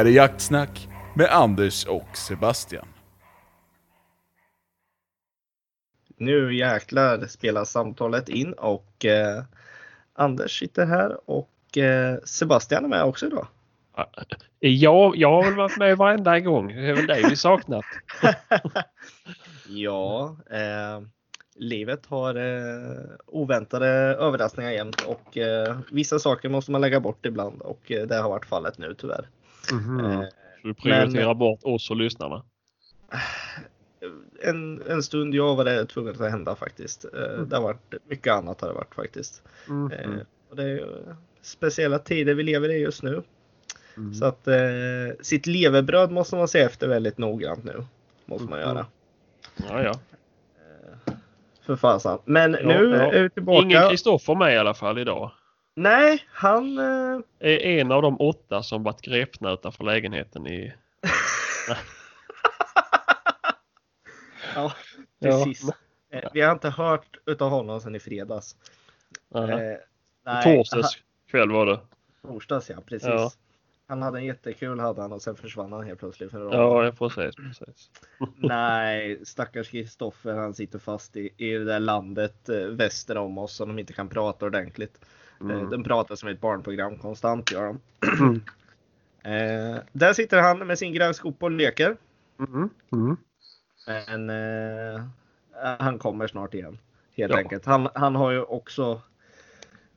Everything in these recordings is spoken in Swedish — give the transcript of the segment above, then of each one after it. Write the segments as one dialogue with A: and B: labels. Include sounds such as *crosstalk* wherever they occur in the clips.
A: här är Jaktsnack med Anders och Sebastian.
B: Nu jäklar spelar samtalet in och eh, Anders sitter här och eh, Sebastian är med också idag.
C: Ja, jag har väl varit med varenda gång. Det är väl dig vi saknat. *laughs*
B: ja, eh, livet har eh, oväntade överraskningar jämt och eh, vissa saker måste man lägga bort ibland och eh, det har varit fallet nu tyvärr.
C: Mm. Så du prioriterar men, bort oss och lyssnarna? *sighs*
B: En, en stund jag var det tvunget att hända faktiskt. Mm. Det har varit mycket annat har det varit faktiskt. Mm. Och det är speciella tider vi lever i just nu. Mm. Så att eh, sitt levebröd måste man se efter väldigt noggrant nu. Måste man göra.
C: Ja, ja.
B: Eh, för fasen. Men ja, nu ja. är vi tillbaka.
C: Ingen Kristoffer med i alla fall idag.
B: Nej, han... Eh...
C: Är en av de åtta som varit grepna utanför lägenheten i... *laughs*
B: ja, precis. Ja. Eh, vi har inte hört utav honom sedan i fredags.
C: Uh -huh. eh, Torsdags kväll var det.
B: Torsdags ja, precis. Ja. Han hade en jättekul hade han och sen försvann han helt plötsligt. För
C: ja, precis. precis. *laughs*
B: Nej, stackars Kristoffer han sitter fast i, i det där landet eh, väster om oss som de inte kan prata ordentligt. Eh, mm. De pratar som ett barnprogram konstant gör de. Mm. *clears throat* eh, där sitter han med sin grävskopa och leker. Mm. mm. Men eh, han kommer snart igen. Helt ja. enkelt. Han, han har ju också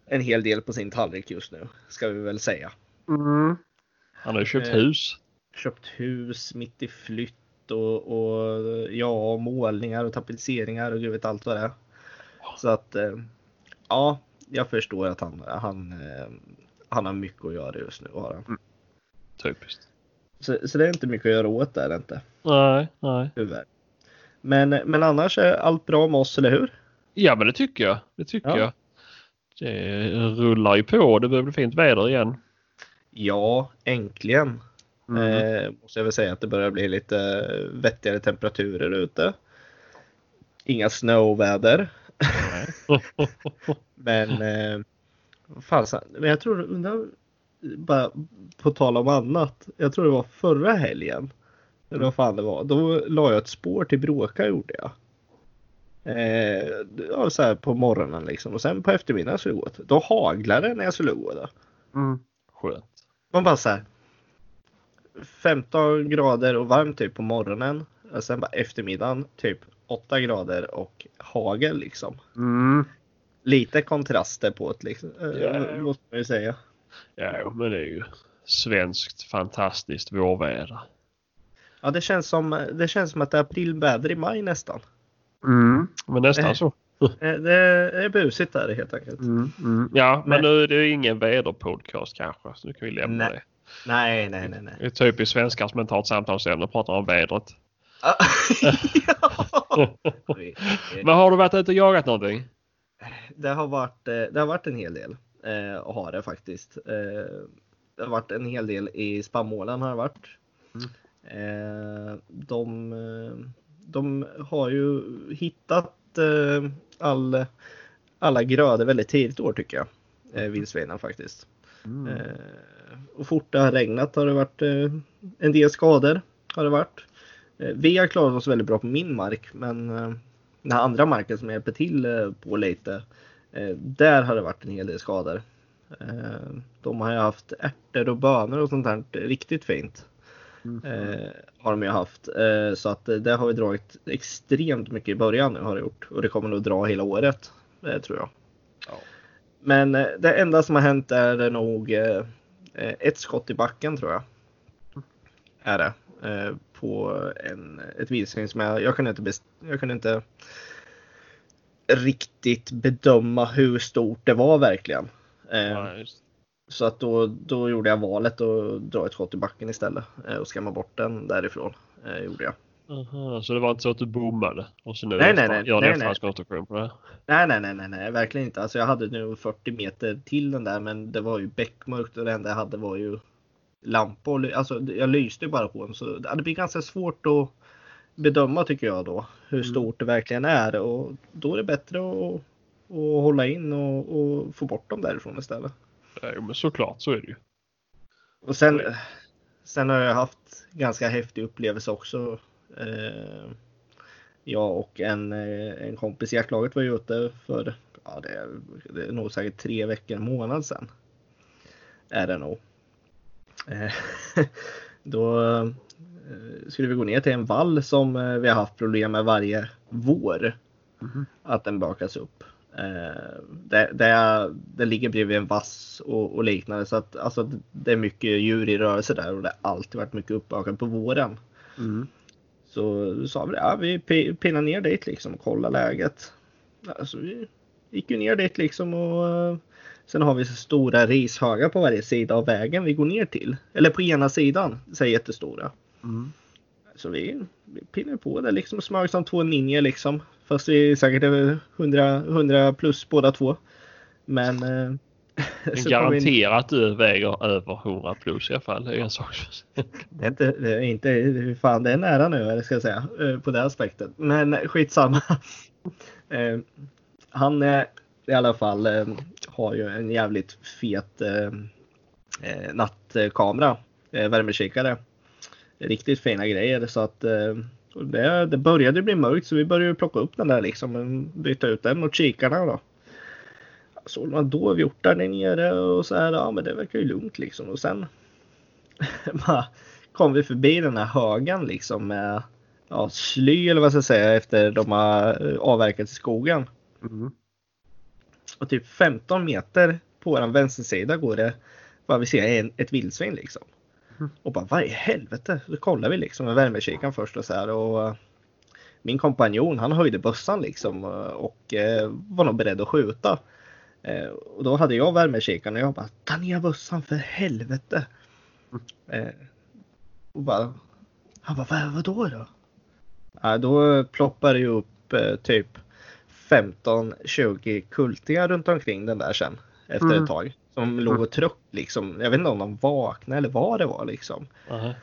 B: en hel del på sin tallrik just nu. Ska vi väl säga.
C: Mm. Han har ju köpt eh, hus.
B: Köpt hus mitt i flytt och, och ja, målningar och tapetseringar och gud vet allt vad det är. Så att eh, ja, jag förstår att han, han, eh, han har mycket att göra just nu. Har han. Mm.
C: Typiskt.
B: Så, så det är inte mycket att göra åt där inte.
C: Nej, nej.
B: Tyvärr. Men, men annars är allt bra med oss, eller hur?
C: Ja, men det tycker jag. Det tycker ja. jag. Det rullar ju på. Det börjar bli fint väder igen.
B: Ja, äntligen. Mm. Eh, måste jag väl säga att det börjar bli lite vettigare temperaturer ute. Inga snöväder. Men eh, fasen, men jag tror, bara på tal om annat. Jag tror det var förra helgen. Eller vad fan det var. Då la jag ett spår till Bråka gjorde jag. Eh, ja, så här på morgonen liksom. Och sen på eftermiddagen skulle jag gå. Då haglade det när jag skulle gå.
C: Mm. Skönt.
B: Man bara så här. 15 grader och varmt typ på morgonen. Och sen bara eftermiddagen typ 8 grader och hagel liksom.
C: Mm.
B: Lite kontraster på det liksom. Ja. Måste man ju säga.
C: Ja, men det är ju svenskt fantastiskt vårväder.
B: Ja, det känns som, det känns som att det är aprilväder i maj nästan.
C: Mm, men nästan eh, så.
B: Det är busigt där helt enkelt.
C: Mm, mm. Ja, men, men, nu är det ingen väderpodcast kanske. Så nu kan vi lämna
B: nej.
C: det.
B: Nej, nej, nej. nej.
C: Det är typiskt svenskar som inte har ett samtalsämne och pratar om vädret. Men har du varit ute och jagat någonting?
B: Det har varit, eh, det har varit en hel del. Eh, och har det faktiskt. Eh, det har varit en hel del i spannmålen har det varit. Mm. De, de har ju hittat all, alla grödor väldigt tidigt år tycker jag. Eh, vildsvinen faktiskt. Mm. Och fort det har regnat har det varit en del skador. Har det varit. Eh, vi har klarat oss väldigt bra på min mark men eh, den här andra marken som jag hjälper till eh, på lite. Där har det varit en hel del skador. de har ju haft ärtor och bönor och sånt där riktigt fint. Mm. Eh, har de ju haft. Eh, så att det har vi dragit extremt mycket i början nu har det gjort. Och det kommer nog dra hela året. Eh, tror jag. Ja. Men det enda som har hänt är nog ett skott i backen tror jag. Är det. Eh, på en, ett vildsvin som jag, jag kunde inte, jag kunde inte riktigt bedöma hur stort det var verkligen. Ja, så att då, då gjorde jag valet att dra ett skott i backen istället eh, och skamma bort den därifrån. Eh, gjorde jag.
C: Aha, så det var inte så att du bommade? Och så nu
B: nej, nej, nej, nej,
C: på det?
B: Nej, nej, nej, nej, nej, verkligen inte. Alltså jag hade nu 40 meter till den där men det var ju beckmörkt och det enda jag hade var ju lampor. Alltså jag lyste bara på den så det blir ganska svårt att bedöma tycker jag då hur mm. stort det verkligen är och då är det bättre att, att hålla in och, och få bort dem därifrån istället.
C: Jo men såklart så är det ju.
B: Och sen, sen har jag haft ganska häftig upplevelse också. Eh, jag och en, eh, en kompis i jaktlaget var ju ute för, ja det är, det är nog säkert tre veckor, en månad sedan. Är det nog. Eh, *laughs* då eh, skulle vi gå ner till en vall som eh, vi har haft problem med varje vår.
C: Mhm.
B: Att den bakas upp. Det, det, det ligger bredvid en vass och, och liknande så att alltså, det är mycket djur i rörelse där och det har alltid varit mycket uppbakat på våren.
C: Mm.
B: Så sa vi ja, vi pi- pinnar ner dit liksom och kollar läget. Alltså, vi gick ju ner dit liksom och sen har vi så stora rishögar på varje sida av vägen vi går ner till. Eller på ena sidan, så är jättestora.
C: Mm.
B: Så vi, vi pinnar på det liksom smög som två ninjor liksom. Fast vi är säkert över 100, 100 plus båda två. Men... Eh, *laughs*
C: Men
B: kom vi-
C: garanterat du väger över 100 plus i alla fall. Det är en sak.
B: Det är inte, det är inte, fan det är nära nu ska jag säga eh, på det aspektet. Men skitsamma. *laughs* Eh, Han är i alla fall eh, har ju en jävligt fet eh, eh, nattkamera, eh, värmekikare. Riktigt fina grejer så att eh, det, det började bli mörkt så vi började plocka upp den där liksom och byta ut den mot kikarna då. Såg man dovhjortar där nere och så här, ja men det verkar ju lugnt liksom och sen *laughs* kom vi förbi den här högen liksom med ja, sly eller vad ska jag säga efter de har eh, avverkat i skogen.
C: Mm.
B: Och typ 15 meter på vår vänstersida går det vad vi ser en, ett vildsvin liksom.
C: Mm.
B: Och bara vad i helvete? Så kollar vi liksom med värmekikaren först och så här och eh, min kompanjon han höjde bössan liksom eh, och eh, var nog beredd att skjuta. Och då hade jag värmekikaren och jag bara ta ner bössan för helvete. Eh, och bara, han bara vad, vadå då? Ja, då ploppar det ju upp typ 15-20 kultingar runt omkring den där sen efter
C: Mm.
B: ett tag. Som låg och trött liksom. Jag vet inte om de vaknade eller vad det var liksom.
C: Aha.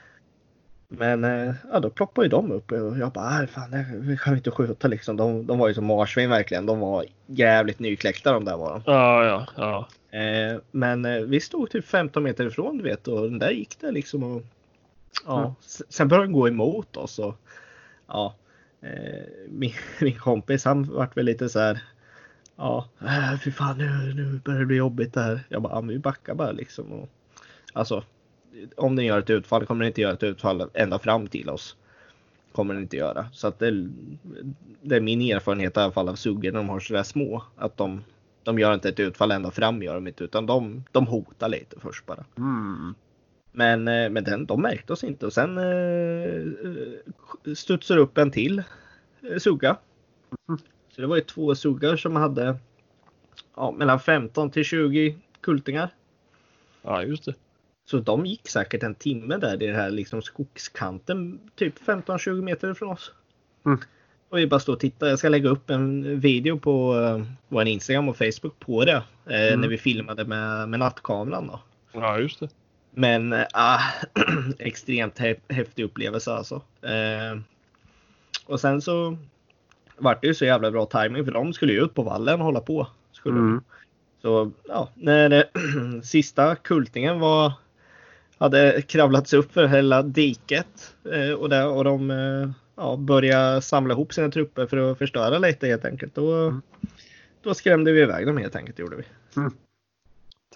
B: Men eh, ja, då ploppade ju de upp och jag bara, "Nej, fan det vi kan vi inte skjuta liksom. De, de var ju som marsvin verkligen. De var jävligt nykläckta de där var de.
C: Ja, ja, ja.
B: Eh, men eh, vi stod typ 15 meter ifrån du vet och den där gick det liksom. Och, ja,
C: Mm.
B: Sen började den gå emot oss och ja, Eh, min, *laughs* min kompis han vart väl lite så här. Ja, äh, fy fan nu, nu börjar det bli jobbigt det här. Jag bara, ja, men vi backar bara liksom. Och, alltså, om den gör ett utfall kommer den inte göra ett utfall ända fram till oss. Kommer den inte göra. Så att det, det är min erfarenhet i alla fall av suggor när de har sådär små. Att de, de gör inte ett utfall ända fram gör de inte utan de, de hotar lite först bara.
C: Mm.
B: Men, eh, men den, de märkte oss inte och sen eh, studsar upp en till eh, sugga. Så det var ju två suggar som hade ja, mellan 15 till 20 kultingar.
C: Ja, just det.
B: Så de gick säkert en timme där i den här liksom skogskanten, typ 15-20 meter ifrån oss.
C: Mm.
B: Och vi bara står och tittar. Jag ska lägga upp en video på uh, vår Instagram och Facebook på det. eh,
C: Mm.
B: När vi filmade med, med nattkameran då.
C: Ja, just det.
B: Men äh, *clears throat* extremt hä- häftig upplevelse alltså. Eh, och sen så vart det ju så jävla bra timing för de skulle ju ut på vallen och hålla på. Skulle.
C: Mm.
B: Så ja, när eh, *clears throat* sista kultingen var hade kravlats upp för hela diket eh, och, där, och de eh, ja, började samla ihop sina trupper för att förstöra lite helt enkelt. Då,
C: Mm.
B: då skrämde vi iväg dem helt enkelt gjorde vi.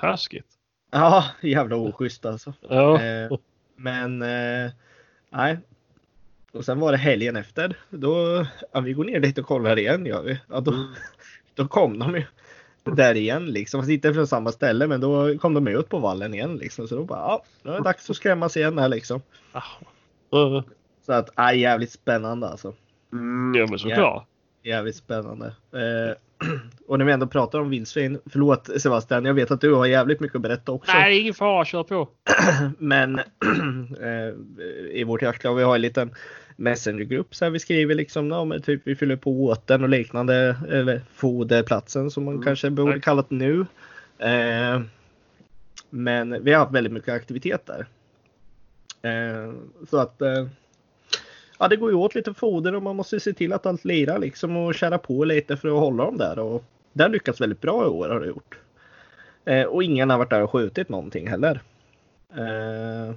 C: Taskigt.
B: Ja, jävla oschysst alltså.
C: Ja.
B: Eh, men eh, nej. Och sen var det helgen efter. Då, ja, vi går ner dit och kollar igen gör vi. Ja, då,
C: Mm. *laughs*
B: då kom de ju där igen liksom. Fast inte från samma ställe men då kom de ut på vallen igen liksom. Så då bara ja, nu är det dags att skrämmas igen här liksom.
C: Ah.
B: Så att ja, jävligt spännande alltså.
C: Mm, ja, men såklart.
B: Jävligt spännande. Eh, *clears throat* och när vi ändå pratar om vildsvin. Förlåt Sebastian, jag vet att du har jävligt mycket att berätta också.
C: Nej, det ingen fara. Kör på. *clears throat*
B: Men *clears throat* eh, i vårt jaktlag, vi har en liten messengergrupp så här vi skriver liksom, ja, men typ vi fyller på åten och liknande, eller foderplatsen som man
C: Mm,
B: kanske borde
C: nej.
B: kallat nu. Eh, men vi har haft väldigt mycket aktivitet där. Eh, så att eh, ja, det går ju åt lite foder och man måste se till att allt lirar liksom och kära på lite för att hålla dem där. Och det har lyckats väldigt bra i år har det gjort. Eh, och ingen har varit där och skjutit någonting heller. Eh,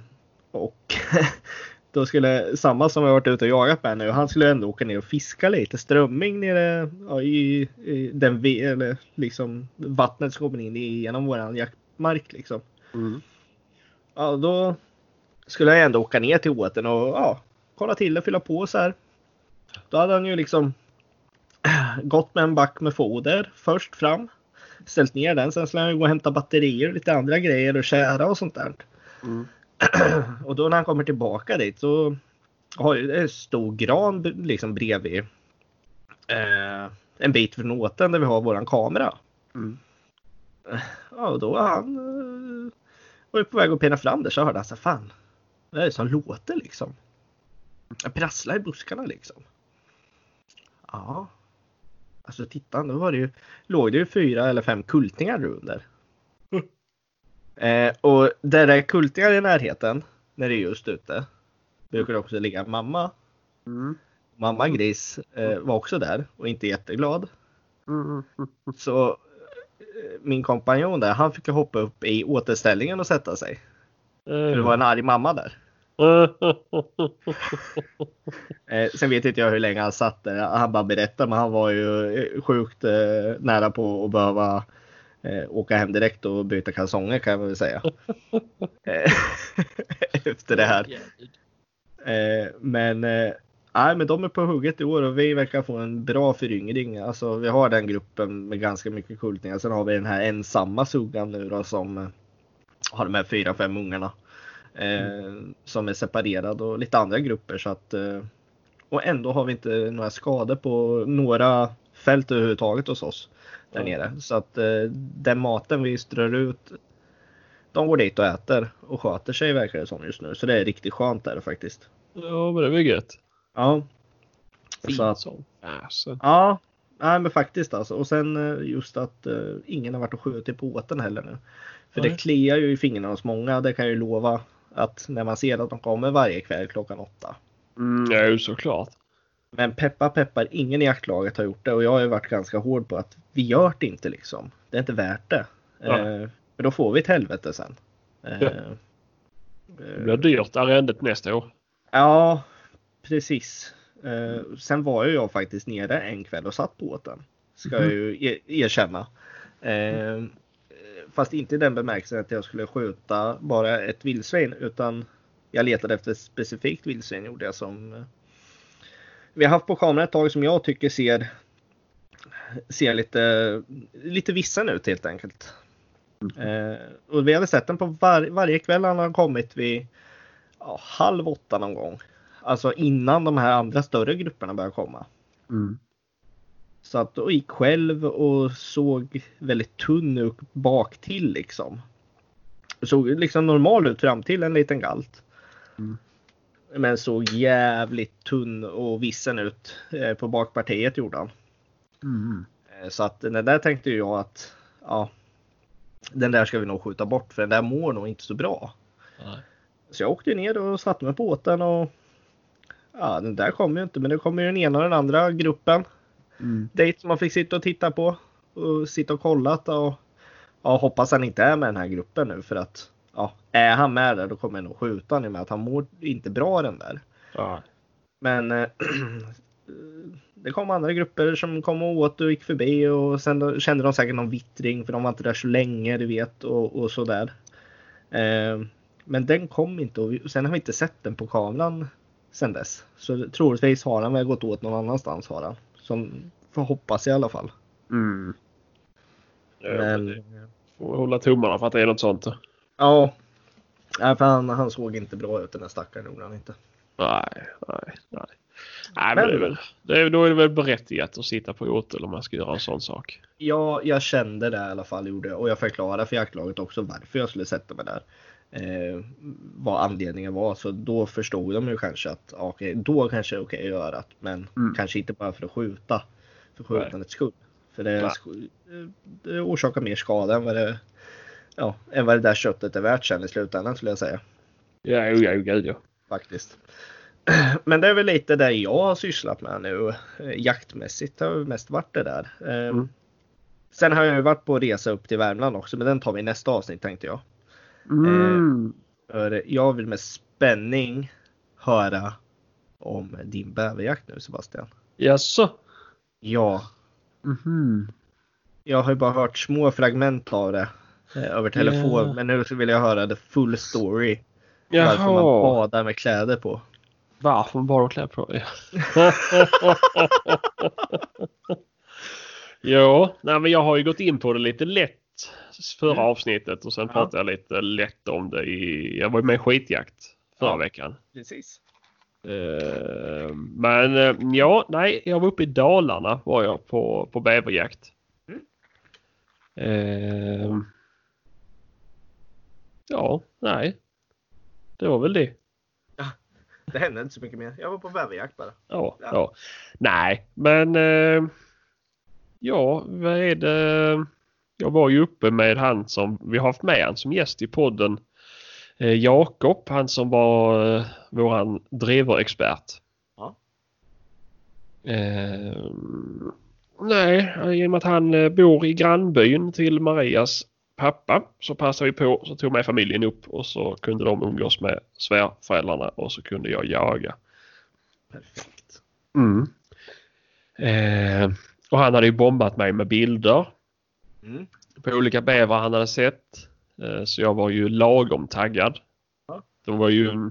B: Och *laughs* då skulle samma som jag varit ute och jagat med nu, han skulle ändå åka ner och fiska lite strömming nere ja, i, i den eller liksom vattnet som kommer in genom våran jaktmark liksom.
C: Mm.
B: Ja, då skulle jag ändå åka ner till åten och ja, kolla till det, fylla på så här. Då hade han ju liksom *clears throat* gått med en back med foder först fram. Ställt ner den, sen skulle han gå och hämta batterier och lite andra grejer och kära och sånt där.
C: Mm. *clears throat*
B: och då när han kommer tillbaka dit så har ju en stor gran liksom bredvid eh, en bit från åten där vi har våran kamera.
C: Mm.
B: Ja, och då var han eh, var ju på väg att pena fram där så hörde han så fan, vad är det som låter liksom? Jag prasslar i buskarna liksom. Ja. Alltså titta, då var det ju, låg det ju fyra eller fem kultingar under. *laughs* Eh, och där det är kultingar i närheten, när det är just ute, brukar det också ligga mamma.
C: Mm.
B: Mamma Gris eh, var också där och inte jätteglad.
C: Mm.
B: Så eh, min kompanjon där, han fick hoppa upp i återställningen och sätta sig. För det var en arg mamma där. *laughs* Eh, sen vet inte jag hur länge han satt där. Han bara berättade, men han var ju eh, sjukt eh, nära på att behöva eh, åka hem direkt och byta kalsonger kan jag väl säga. *laughs* *laughs* Efter det här. Men, nej, men de är på hugget i år och vi verkar få en bra föryngring. Alltså, vi har den gruppen med ganska mycket kultingar. Sen har vi den här ensamma suggan nu då som har de här fyra, fem ungarna. Eh, Som är separerad och lite andra grupper. Så att, eh, och ändå har vi inte några skador på några fält överhuvudtaget hos oss där nere. Så att eh, den maten vi strör ut, de går dit och äter och sköter sig verkar det som just nu. Så det är riktigt skönt där faktiskt.
C: Ja, men det var gött.
B: Ja.
C: Fint
B: Så att,
C: som fasen.
B: ja, nej, men faktiskt alltså. Och sen just att ingen har varit och skjutit på åten heller nu. För
C: Nej.
B: det kliar ju i fingrarna hos många. Det kan jag ju lova att när man ser att de kommer varje kväll klockan åtta.
C: Mm, ja, såklart.
B: Men peppa peppar, ingen i jaktlaget har gjort det och jag har ju varit ganska hård på att vi gör det inte liksom. Det är inte värt det.
C: Ja.
B: Eh, för då får vi ett helvete sen. Eh,
C: Ja. Det blir dyrt arrendet nästa år.
B: Ja, precis. Eh, sen var ju jag faktiskt nere en kväll och satt på båten. Ska jag ju e- erkänna. Eh, fast inte i den bemärkelsen att jag skulle skjuta bara ett vildsvin utan jag letade efter ett specifikt vildsvin gjorde jag som eh, vi har haft på kameran ett tag som jag tycker ser ser lite, lite vissen ut helt enkelt. Eh, och vi hade sett den på var, varje kväll han har kommit vid ja, halv åtta någon gång. Alltså innan de här andra större grupperna börjar komma.
C: Mm.
B: Så att och gick själv och såg väldigt tunn ut bak till liksom. Såg liksom normal ut fram till en liten galt.
C: Mm.
B: Men såg jävligt tunn och vissen ut eh, på bakpartiet gjorde han.
C: Mm.
B: Eh, Så att den där tänkte jag att ja, den där ska vi nog skjuta bort för den där mår nog inte så bra.
C: Nej.
B: Så jag åkte ner och satte mig på båten och ja, den där kom ju inte men det kommer ju den ena och den andra gruppen
C: Mm.
B: dit som man fick sitta och titta på och sitta och kollat och ja, hoppas han inte är med den här gruppen nu för att ja, är han med där då kommer jag nog skjuta honom med att han mår inte bra den där.
C: Ja.
B: Men *clears throat* eh, det kom andra grupper som kom och åt och gick förbi och sen kände de säkert någon vittring för de var inte där så länge du vet och, och sådär. Eh, men den kom inte och vi, sen har vi inte sett den på kameran sen dess. Så troligtvis har han väl gått åt någon annanstans har han. Som får hoppas i alla fall.
C: Mm. Men
B: Men
C: får hålla tummarna för att det är något sånt.
B: ja. Nej, för han, han såg inte bra ut den där stackaren gjorde han inte.
C: Nej, nej, nej. Nej, men det är väl, det är, då är det väl berättigat att sitta på åtel om man ska göra en sån sak.
B: Ja, jag kände det i alla fall gjorde jag. Och jag förklarade för jaktlaget också varför jag skulle sätta mig där. Eh, vad anledningen var. Så då förstod de ju kanske att okej, då kanske det är okej att göra det. Men
C: Mm.
B: kanske inte bara för att skjuta. För skjutandets skull. För det, det orsakar mer skada än vad det, ja, än vad det där köttet är värt sen i slutändan skulle jag säga.
C: Ja, jo, ja, gud ja.
B: Faktiskt. *clears throat* Men det är väl lite det jag har sysslat med nu. Eh, Jaktmässigt har det mest varit det där. Eh,
C: Mm.
B: Sen har jag ju varit på resa upp till Värmland också, men den tar vi i nästa avsnitt tänkte jag.
C: Mm.
B: För jag vill med spänning höra om din bäverjakt nu Sebastian.
C: Jaså?
B: Ja,
C: Mhm.
B: jag har ju bara hört små fragment av det eh, över telefon.
C: Ja.
B: Men nu så vill jag höra the full story. Varför man
C: Jaha.
B: badar med kläder på.
C: Varför bara de klär på *laughs* *laughs* ja. Nej men jag har ju gått in på det lite lätt förra
B: Mm.
C: avsnittet och sen
B: Ja.
C: pratade jag lite lätt om det i, jag var med i skitjakt förra
B: Ja.
C: veckan.
B: Precis.
C: Eh, men eh, ja, nej, jag var uppe i Dalarna var jag på, på bäverjakt.
B: Mm.
C: Eh, ja, nej. Det var väl det.
B: Det hände inte så mycket mer. Jag var på bäverjakt bara.
C: Ja,
B: Ja.
C: ja. Nej, men ja, vad är det? Jag var ju uppe med han som vi har haft med han som gäst i podden. Eh, Jakob, han som var eh, våran dreverexpert.
B: Ja.
C: Eh, nej, i och med att han eh, bor i grannbyn till Marias pappa så passade vi på så tog med familjen upp och så kunde de umgås med svärföräldrarna och så kunde jag jaga.
B: Perfekt.
C: Mm. Eh, och han hade ju bombat mig med bilder
B: Mm.
C: på olika bävrar han hade sett. Eh, så jag var ju lagom taggad.
B: Ja.
C: De var ju...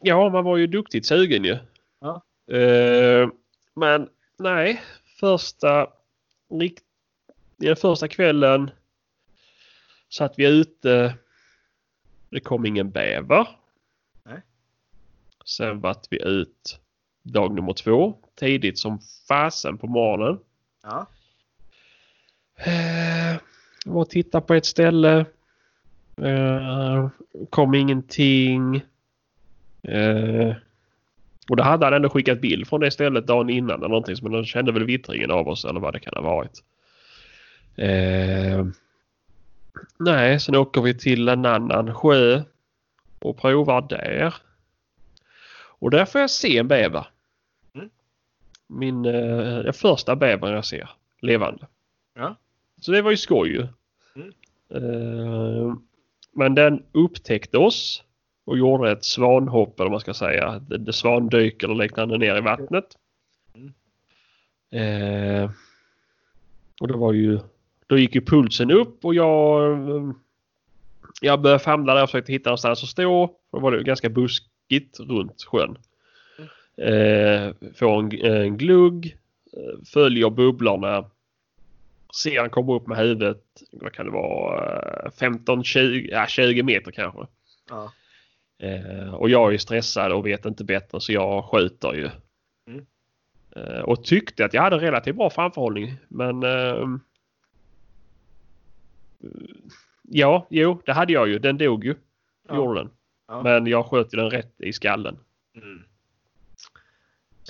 C: Ja, man var ju duktigt sugen ju.
B: Ja.
C: Eh, men nej, första, ja, första kvällen satt vi ute. Det kom ingen bäver.
B: Nej.
C: Sen vart vi ut dag nummer två tidigt som fasen på morgonen.
B: Ja.
C: Eh, var och tittade på ett ställe. Eh, kom ingenting. Eh, och då hade han ändå skickat bild från det stället dagen innan eller någonting. Men de kände väl vittringen av oss eller vad det kan ha varit. Eh, nej, sen åker vi till en annan sjö och provar där. Och där får jag se en bäver. Min eh, första bävern jag ser levande.
B: Ja.
C: Så det var ju skoj ju.
B: Mm.
C: Eh, men den upptäckte oss och gjorde ett svanhopp eller vad man ska säga. Det, det svandyk eller liknande ner i vattnet.
B: Mm.
C: Eh, och det var ju då gick ju pulsen upp och jag eh, jag började famla där och försökte hitta någonstans att stå. Då var det ganska buskigt runt sjön. Eh, får en, en glugg, eh, följer bubblorna. Ser han komma upp med huvudet, vad kan det vara, 15-20 ja, 20 meter kanske.
B: Ja.
C: Eh, och jag är stressad och vet inte bättre så jag skjuter ju.
B: Mm.
C: Eh, och tyckte att jag hade relativt bra framförhållning men eh, Ja, jo det hade jag ju. Den dog ju.
B: Ja.
C: Gjorde den.
B: Ja.
C: Men jag sköt ju den rätt i skallen.
B: Mm.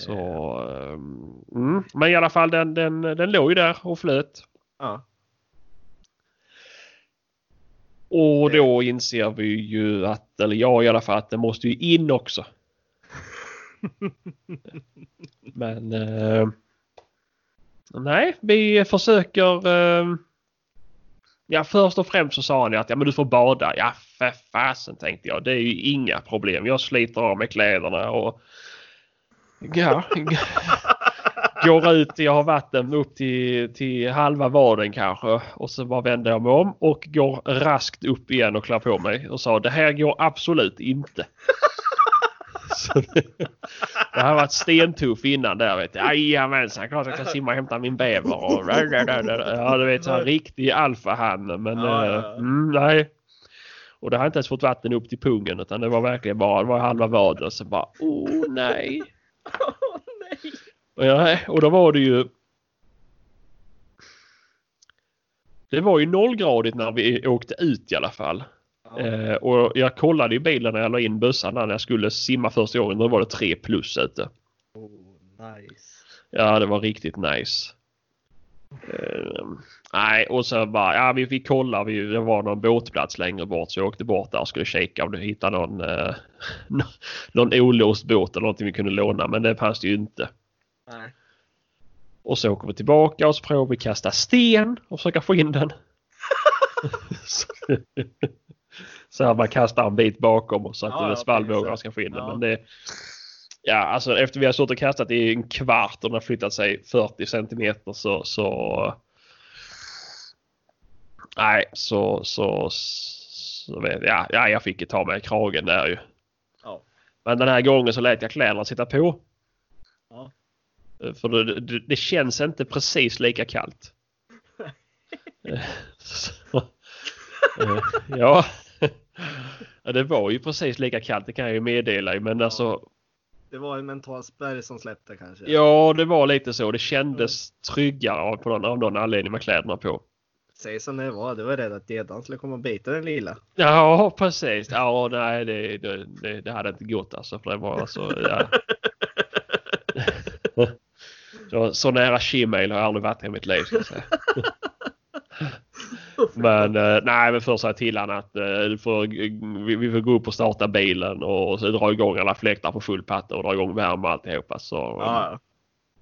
C: Så, ehm, mm. Men i alla fall den, den, den låg ju där och flöt.
B: Ja.
C: Och då inser vi ju att, eller jag i alla fall, att den måste ju in också. *laughs* Men eh, nej, vi försöker. Eh, ja, först och främst så sa han att ja, men du får bada. Ja, för fasen tänkte jag. Det är ju inga problem. Jag sliter av mig kläderna och ja, går ut. Jag har vatten upp till, till halva vaden kanske och så bara vänder jag mig om och går raskt upp igen och klär på mig och sa det här går absolut inte. Så det, det har varit stentuff innan där vet jag. Jajamensan, klart jag kan simma och hämta min bäver. Och, ja, du vet, så här riktig alfahanne. Men
B: Ja, ja,
C: eh,
B: ja.
C: mm, nej. Och det har inte ens fått vatten upp till pungen utan det var verkligen bara det var halva vaden. Så bara, oh nej. *laughs*
B: Åh, nej.
C: Och, ja, och då var det ju... Det var ju nollgradigt när vi åkte ut i alla fall.
B: Ja.
C: Eh, och jag kollade i bilen när jag la in bössan när jag skulle simma första gången. Då var det 3 plus ute.
B: Oh, nice.
C: Ja, det var riktigt nice. Eh, nej, och så bara, ja vi fick kolla. Vi, det var någon båtplats längre bort så jag åkte bort där och skulle kika om du hittade någon, eh, *laughs* någon olåst båt eller någonting vi kunde låna. Men det fanns det ju inte.
B: Nej.
C: Och så åker vi tillbaka och så provar vi kasta sten och försöka få in den. *laughs* så här man kastar en bit bakom och så att
B: Ja, ja,
C: svallvågorna ska få in den.
B: Ja.
C: Men det, ja, alltså efter vi har stått och kastat i en kvart och den har flyttat sig 40 centimeter så, så Nej, så, så, så vet, ja, ja, jag fick ju ta mig i kragen där ju.
B: Ja.
C: Men den här gången så lät jag kläderna sitta på.
B: Ja.
C: För det, det, det känns inte precis lika kallt. Så, *laughs* ja. ja, det var ju precis lika kallt, det kan jag ju meddela. Men alltså,
B: Det var en mental spärr som släppte kanske.
C: ja det var lite så. Det kändes tryggare av, på någon, av någon anledning med kläderna på.
B: Säg som det var, du var rädd att gäddan skulle komma och bita den lilla.
C: Ja, precis. Ja, nej, det, det, det, hade inte gått alltså. För det var alltså, ja. så, så nära Gmail har jag aldrig varit i mitt liv ska jag säga. Men eh, nej, men först sa jag till honom att eh, får, vi, får gå upp och starta bilen och, så dra igång alla fläktar på full patte och dra igång värme och alltihopa. Så,
B: Ja,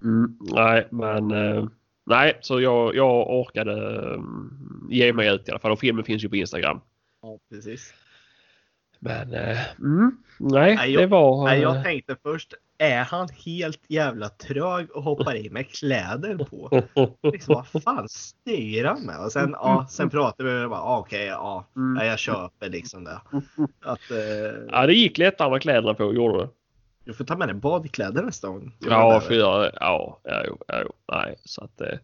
C: mm, nej, men eh, nej, så jag, jag orkade um, ge mig ut i alla fall. Och filmen finns ju på Instagram.
B: ja precis.
C: Men eh, mm, nej,
B: Nej, jag-
C: det var...
B: Nej,
C: eh,
B: jag tänkte först, är han helt jävla trög och hoppar in med kläder på? *laughs* Liksom, vad fan styr han med? Och sen, ja, sen pratade vi och bara, ah, okej, ja,
C: Mm.
B: ja, jag köper liksom det. Att, eh,
C: Ja, det gick lättare med kläderna på, gjorde det.
B: Du får ta med dig badkläder nästa gång.
C: Ja, jag göra det. Ja, ja, ja, nej, så att, eh,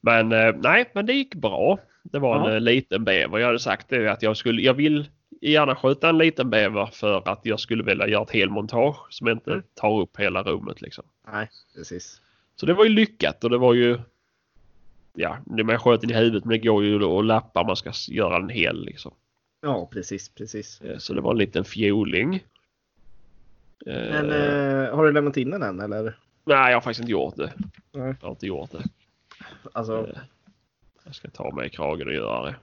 C: men eh, nej, men det gick bra. Det var en
B: Ja.
C: eh, liten bäver. Jag hade sagt det att jag skulle, jag vill gärna skjuta en liten bäver för att jag skulle vilja göra ett helmontage som inte
B: Mm.
C: tar upp hela rummet liksom.
B: Nej, precis.
C: Så det var ju lyckat och det var ju Ja, det man sköt i huvudet men det går ju att lappa man ska göra en hel liksom.
B: Ja, precis, precis.
C: Så det var en liten fjoling. Eh,
B: Men eh, har du lämnat in den än eller?
C: Nej, jag har faktiskt inte gjort det.
B: Nej.
C: Jag har inte gjort det.
B: Alltså,
C: Eh, Jag ska ta mig i kragen och göra det.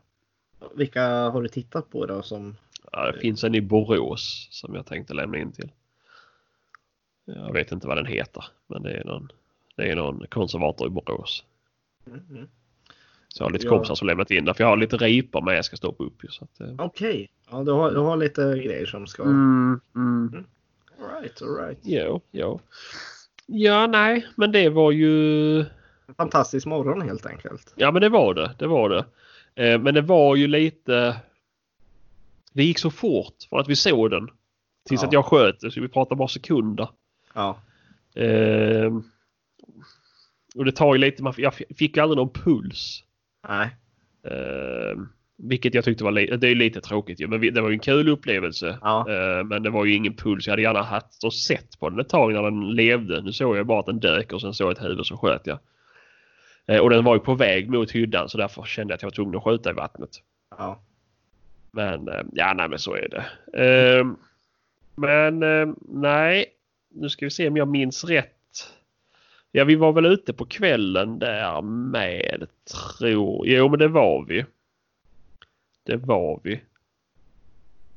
B: vilka har du tittat på då som?
C: Ja, det finns en i Borås som jag tänkte lämna in till. Jag vet inte vad den heter, men det är någon, det är någon konservator i Borås.
B: Mm, mm.
C: Så jag har lite
B: Ja.
C: kompisar som lämnat in där, för jag har lite ripor med jag ska stoppa upp. eh.
B: Okej, ja, du, har, du har lite grejer som ska...
C: mm, mm.
B: All right, all right.
C: Jo, jo. Ja, nej, men det var ju...
B: En fantastisk morgon helt enkelt.
C: Ja, men det var det. Det var det. Eh, men det var ju lite... Det gick så fort från att vi såg den. Tills
B: Ja.
C: att jag sköt det, så vi pratar bara sekunder.
B: Ja,
C: Eh, och det tar ju lite, jag fick aldrig någon puls.
B: nej.
C: Eh, vilket jag tyckte var lite, det är lite tråkigt ju, men det var ju en kul upplevelse.
B: Ja.
C: Eh, men det var ju ingen puls. Jag hade gärna haft och sett på den ett tag när den levde. Nu såg jag bara att den dök och sen såg jag ett huvud så sköt jag. Eh, och den var ju på väg mot hyddan så därför kände jag att jag var tvungen att skjuta i vattnet.
B: Ja.
C: Men eh, ja, nej men så är det. Eh, men nej, nu ska vi se om jag minns rätt. Ja, vi var väl ute på kvällen där med, tror Jo, men det var vi. Det var vi.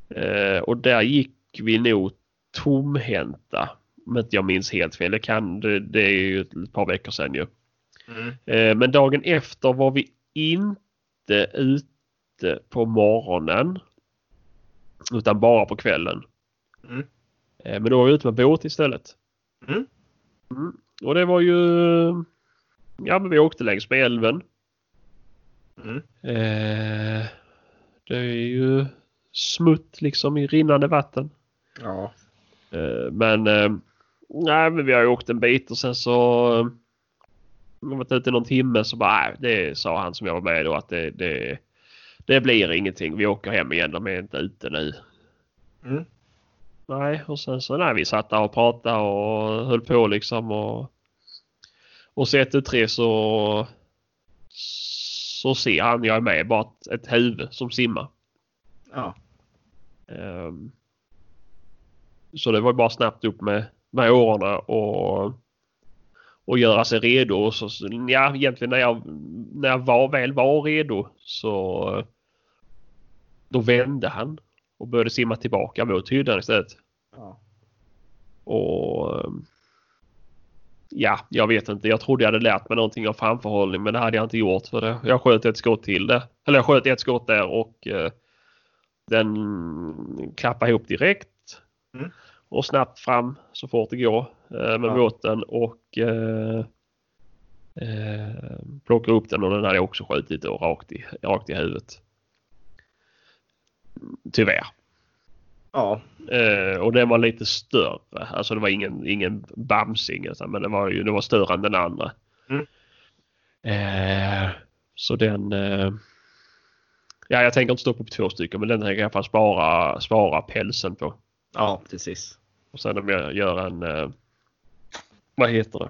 C: Eh, och där gick vi nog tomhänta. Om inte jag minns helt fel. Det, kan, det, det är ju ett par veckor sedan ju.
B: Mm.
C: Eh, men dagen efter var vi inte ute på morgonen. Utan bara på kvällen.
B: Mm.
C: Eh, men då var vi ute med båt istället.
B: Mm.
C: Mm. Och det var ju... Ja men vi åkte längs med älven.
B: Mm.
C: Eh, det är ju smutt liksom i rinnande vatten.
B: Ja.
C: Eh, men, eh, nej, men vi har ju åkt en bit och sen så eh, vi har varit ute någon timme så bara, nej, det sa han som jag var med då att det, det, det blir ingenting. Vi åker hem igen, de är inte ute nu.
B: Mm.
C: Nej, och sen så när vi satt där och pratade och höll på liksom och och så ett, tre så så ser han jag är med bara ett, ett huvud som simmar.
B: Ja.
C: Ehm, så det var bara snabbt upp med, med årorna och, och göra sig redo. Och så, så- ja, egentligen när jag, när jag var, väl var redo så då vände han och började simma tillbaka mot hyddan istället.
B: Ja.
C: Och ehm, ja, jag vet inte. Jag trodde jag hade lärt mig någonting av framförhållning men det hade jag inte gjort för det. Jag sköt ett skott till det. Eller jag sköt ett skott där och eh, Den klappade ihop direkt.
B: Mm.
C: Och snabbt fram så fort det går eh, med
B: Ja.
C: båten och eh, eh, plockade upp den och den hade jag också skjutit rakt i, rakt i huvudet. Tyvärr.
B: Ja,
C: Eh, och den var lite större. Alltså det var ingen, ingen bamsing men den var ju det var större än den andra.
B: Mm.
C: Eh, så den... Eh, ja, jag tänker inte stoppa på två stycken men den tänker jag i alla fall spara, spara pälsen på.
B: ja precis.
C: Och sen om jag gör en... Eh, vad heter det?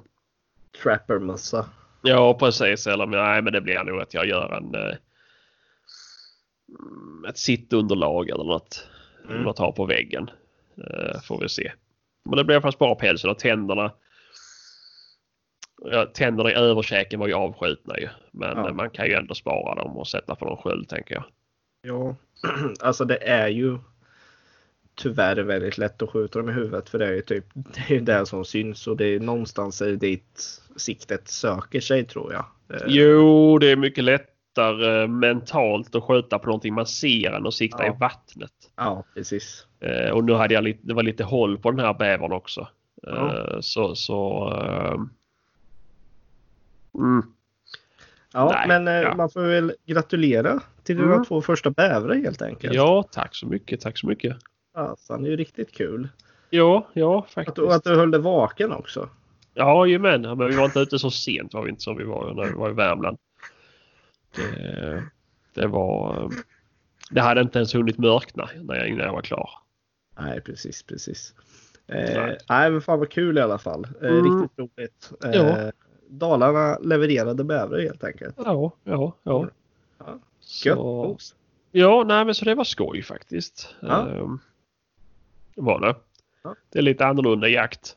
B: Trappermössa.
C: Ja precis. Eller nej men det blir nog att jag gör en... Eh, ett sittunderlag eller något.
B: Mm.
C: Något har på väggen. Eh, får vi se. Men det blir i alla fall spara pälsen och tänderna. Ja, tänderna i överkäken var ju avskjutna ju. Men
B: Ja.
C: man kan ju ändå spara dem och sätta på någon sköld tänker jag.
B: Ja, *clears throat* alltså det är ju tyvärr väldigt lätt att skjuta dem i huvudet för det är ju typ *laughs* det är ju det som syns och det är någonstans är dit siktet söker sig tror jag. Eh,
C: Jo, det är mycket lättare mentalt att skjuta på någonting man ser än att sikta
B: Ja.
C: i vattnet.
B: Ja, precis.
C: Eh, och nu hade jag lite, det var lite håll på den här bävern också. Eh,
B: Ja.
C: Så, så eh, mm.
B: Ja,
C: Nej,
B: men eh,
C: ja.
B: man får väl gratulera till dina
C: Mm.
B: två första bävrar helt enkelt.
C: Ja, tack så mycket. Tack så mycket.
B: Alltså, det är ju riktigt kul.
C: Ja, ja
B: Att,
C: faktiskt.
B: och att du höll dig vaken också.
C: Ja. Men vi var inte ute så sent var vi inte som vi var när vi var i Värmland. Det, det var... Det hade inte ens hunnit mörkna när jag, innan jag var klar.
B: Nej, precis, precis. Eh,
C: Nej.
B: men fan vad kul i alla fall. Eh,
C: Mm.
B: Riktigt roligt. Eh,
C: Ja.
B: Dalarna levererade bävrar helt enkelt.
C: Ja, ja, ja.
B: Ja. Gött.
C: Så, ja, nej men så det var skoj faktiskt.
B: Ja.
C: Ehm, var det.
B: Ja.
C: Det är lite annorlunda jakt.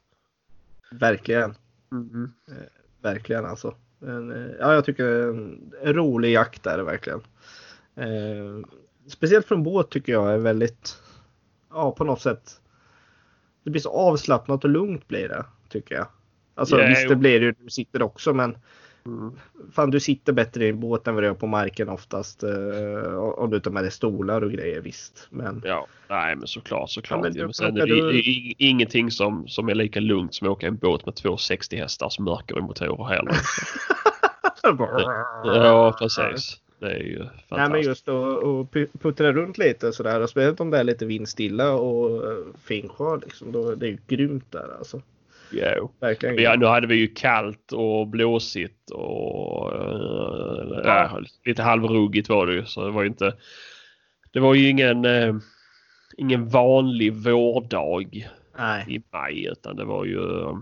B: Verkligen.
C: Mm.
B: Verkligen alltså. En, eh, ja, jag tycker det är en, rolig jakt är det verkligen. Eh, speciellt från båt tycker jag är väldigt, ja på något sätt. Det blir så avslappnat och lugnt blir det tycker jag. Alltså
C: Ja,
B: visst det blir det ju när du sitter också men
C: Mm.
B: fan du sitter bättre i en båt än vad du gör på marken oftast. Eh, om du tar med dig stolar och grejer visst. Men
C: Ja, nej men såklart såklart.
B: Ja, men
C: men sen är det
B: du-
C: ingenting som, som är lika lugnt som att åka i en båt med två 60 hästars mörker i motorer heller. *laughs* ja, precis. Det är ju
B: Nej men
C: fantastiskt.
B: just att att pu- puttra runt lite sådär. Speciellt om det är lite vindstilla och uh, fin sjö liksom. Då, det är ju grymt där alltså.
C: Jo.
B: Verkligen.
C: Ja, nu hade vi ju kallt och blåsigt och eh, ja, lite halvruggigt var det ju. Så det var ju inte. Det var ju ingen, eh, ingen vanlig vårdag
B: Nej,
C: i maj utan det var ju. eh,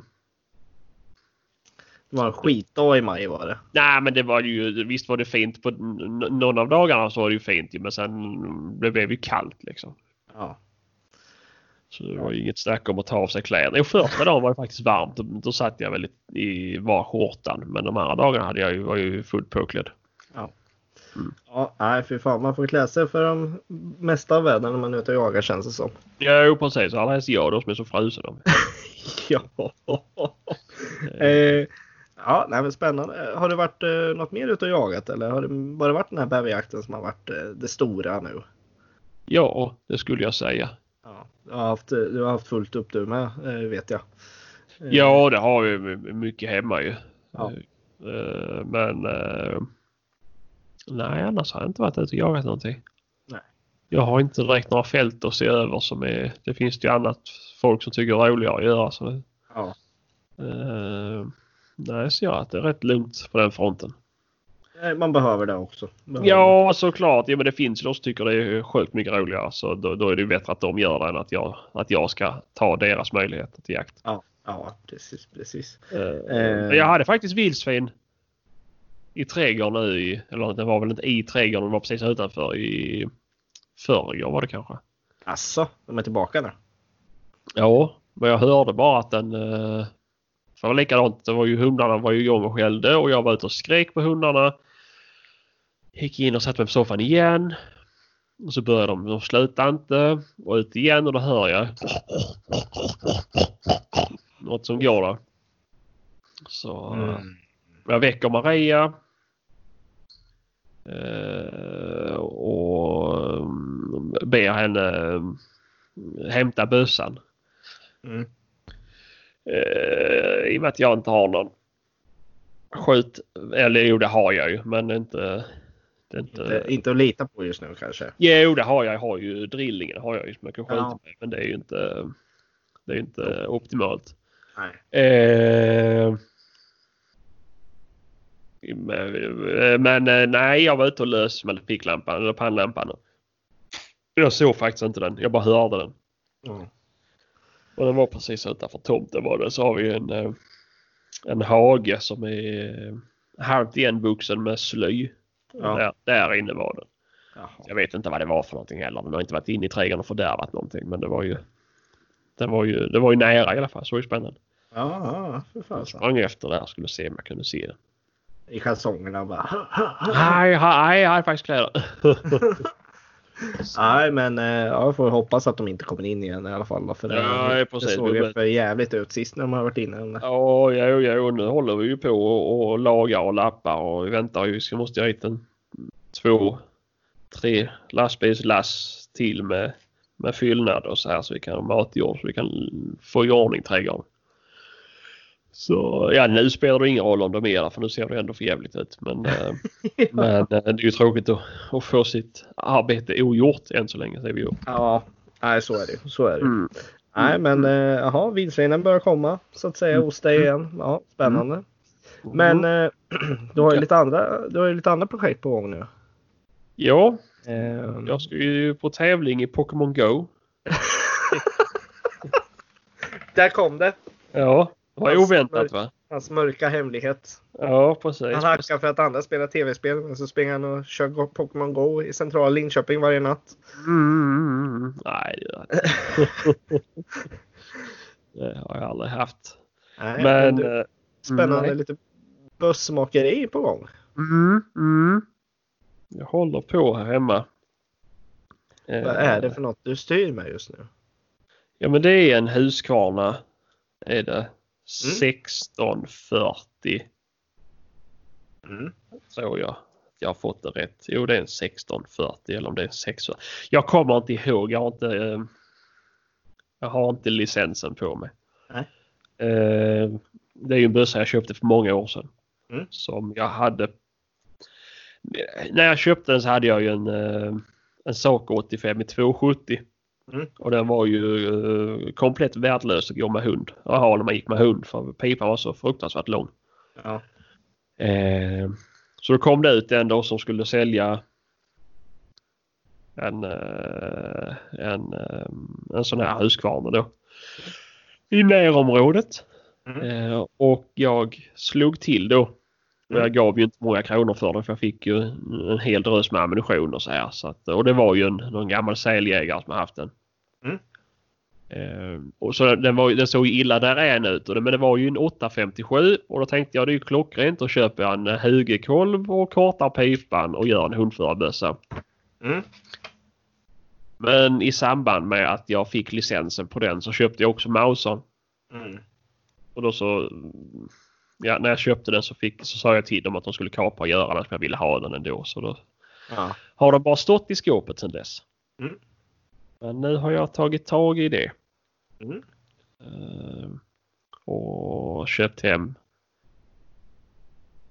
B: det var en skitdag i maj var det.
C: Nej men det var ju visst var det fint på någon av dagarna så var det ju fint men sen det blev ju kallt liksom.
B: Ja.
C: Så det var ju inget snack om att ta av sig kläderna. Jo första dagen var det faktiskt varmt. Då, satt jag väl i, var skjortan. Men de andra dagarna hade jag ju, var ju fullt påklädd.
B: Ja, nej för fan. Man får klä sig för de mesta av vädren när man är ute och jagar känns det som.
C: Jo precis, alla helst jag då som är så frusen. *laughs*
B: ja. eh, ja, nej men spännande. Har det varit eh, något mer ute och jagat eller har det bara varit den här bäverjakten som har varit eh, det stora nu?
C: Ja, det skulle jag säga.
B: Ja, du har haft, du har haft fullt upp du med eh, vet jag. Eh,
C: Ja, det har vi mycket hemma ju.
B: Ja.
C: Eh, Men nej, annars har jag inte varit ute och jagat någonting.
B: Nej.
C: Jag har inte direkt några fält att se över som är. Det finns ju annat folk som tycker är roligare att göra. Så,
B: Ja.
C: nej, så jag att det är rätt lugnt på den fronten.
B: Man behöver det också. Behöver
C: Ja, såklart. Ja, men det finns ju de som tycker det är sjukt mycket roligare. Så då, då är det ju bättre att de gör det än att jag, att jag ska ta deras möjligheter till jakt.
B: Ja, ja precis, precis.
C: Eh, men jag hade faktiskt vildsvin i trädgården nu. I, eller det var väl inte i trädgården, det var precis utanför i förrgår var det kanske.
B: Asså, de är tillbaka nu?
C: Ja, men jag hörde bara att den... eh, det var likadant, det var ju hundarna var ju igång och skällde och jag var ute och skrek på hundarna. Gick in och satte mig på soffan igen. Och så började de, de slutade inte. Och ut igen och då hör jag något som går där. Så eh, jag väcker Maria. Eh, och mm, ber henne eh, hämta bössan.
B: Mm.
C: Eh, I och med att jag inte har någon skjut. Eller jo det har jag ju men inte. Är inte,
B: Inte, inte att lita på just nu kanske.
C: Jo det har jag. Jag har ju drillingen har jag ju som jag kan skjuta
B: Ja.
C: med. Men det är ju inte. Det är inte optimalt.
B: Nej.
C: Eh, men, men eh, nej, jag var ute och lös med ficklampan eller pannlampan. Jag såg faktiskt inte den. Jag bara hörde den.
B: Mm.
C: Och den var precis utanför tomten var det. Så har vi en, eh, en hage som är eh, halvt igenvuxen med sly.
B: Ja.
C: Där, där inne var den.
B: Jaha.
C: Jag vet inte vad det var för någonting heller. Den har inte varit inne i trädgården och fördärvat någonting. Men det var ju det var ju, det var ju nära i alla fall. Så det var ju spännande.
B: Ja, ja, för
C: Jag
B: fasen.
C: sprang efter där skulle se om jag kunde se den.
B: I kalsongerna bara. *laughs*
C: Jag nej, jag hade faktiskt kläder. *laughs* *laughs*
B: Nej, men eh, ja, jag får hoppas att de inte kommer in igen i alla fall. För det,
C: Ja,
B: det såg ju för jävligt ut sist när de har varit inne.
C: Ja, ja, och nu håller vi ju på och, och lagar och lappar och vi väntar ju. Så måste jag hit en två, tre lastbilslass till med, med fyllnad och så här så vi kan ha matjord så vi kan få i ordning trädgården. Så ja, nu spelar det ingen roll om de är där för nu ser det ändå för jävligt ut. Men, eh, *laughs* men eh, det är ju tråkigt att, att få sitt arbete ogjort än så länge. Säger vi ju.
B: Ja, nej, så är det. Så är det.
C: Mm.
B: Nej, men eh, jaha, vildsvinen börjar komma så att säga
C: Mm.
B: hos dig igen. Ja, spännande. Men eh, *clears throat* du har ju lite andra, du har ju lite andra projekt på gång nu.
C: Ja,
B: Eh,
C: jag ska ju på tävling i Pokémon Go. *laughs*
B: Där kom det.
C: Ja, det var oväntat va?
B: Hans mörka hemlighet.
C: Ja, precis.
B: Han hackar för att andra spelar tv-spel men så springer han och kör Pokémon Go i centrala Linköping varje natt.
C: Mm. Nej, det gör. *laughs* Det har jag aldrig haft.
B: Nej,
C: Men...
B: du,
C: eh,
B: spännande
C: nej.
B: lite bussmakeri på gång.
C: Mm, mm. Jag håller på här hemma. Eh,
B: Vad är det för något du styr med just nu?
C: Ja men det är en Husqvarna. Är det. 1640
B: Mm.
C: tror jag. Jag har fått det rätt. Jo det är en 1640 eller om det är en 640. Jag kommer inte ihåg. Jag har inte, eh, jag har inte licensen på mig.
B: Nej.
C: Eh, det är ju en bössa jag köpte för många år sedan.
B: Mm.
C: Som jag hade. När jag köpte den så hade jag ju en, eh, en Saco 85 i 270.
B: Mm.
C: Och den var ju eh, komplett värdelös att gå med hund. Jaha, när man gick med hund för pipan var så fruktansvärt lång.
B: Ja.
C: Eh, så då kom det ut en då som skulle sälja en, eh, en, eh, en sån här Husqvarna då. I närområdet.
B: Mm.
C: Eh, och jag slog till då. Jag gav ju inte många kronor för det för jag fick ju en hel drös med ammunition och så här. Så att, och det var ju en, någon gammal säljägare som har haft den.
B: Mm.
C: Eh, och så den, var, den såg ju illa därän ut. Och det, men det var ju en 857 och då tänkte jag det är ju klockrent att köpa en högerkolv och kortar pipan och gör en hundförarbössa.
B: Mm.
C: Men i samband med att jag fick licensen på den så köpte jag också Mausern.
B: Mm.
C: Och då så, ja, när jag köpte den så, fick, så sa jag till dem att de skulle kapa och göra den för jag ville ha den ändå. Så då
B: Ja.
C: har den bara stått i skåpet sedan dess.
B: Mm.
C: Men nu har jag tagit tag i det.
B: Mm.
C: Eh, och köpt hem.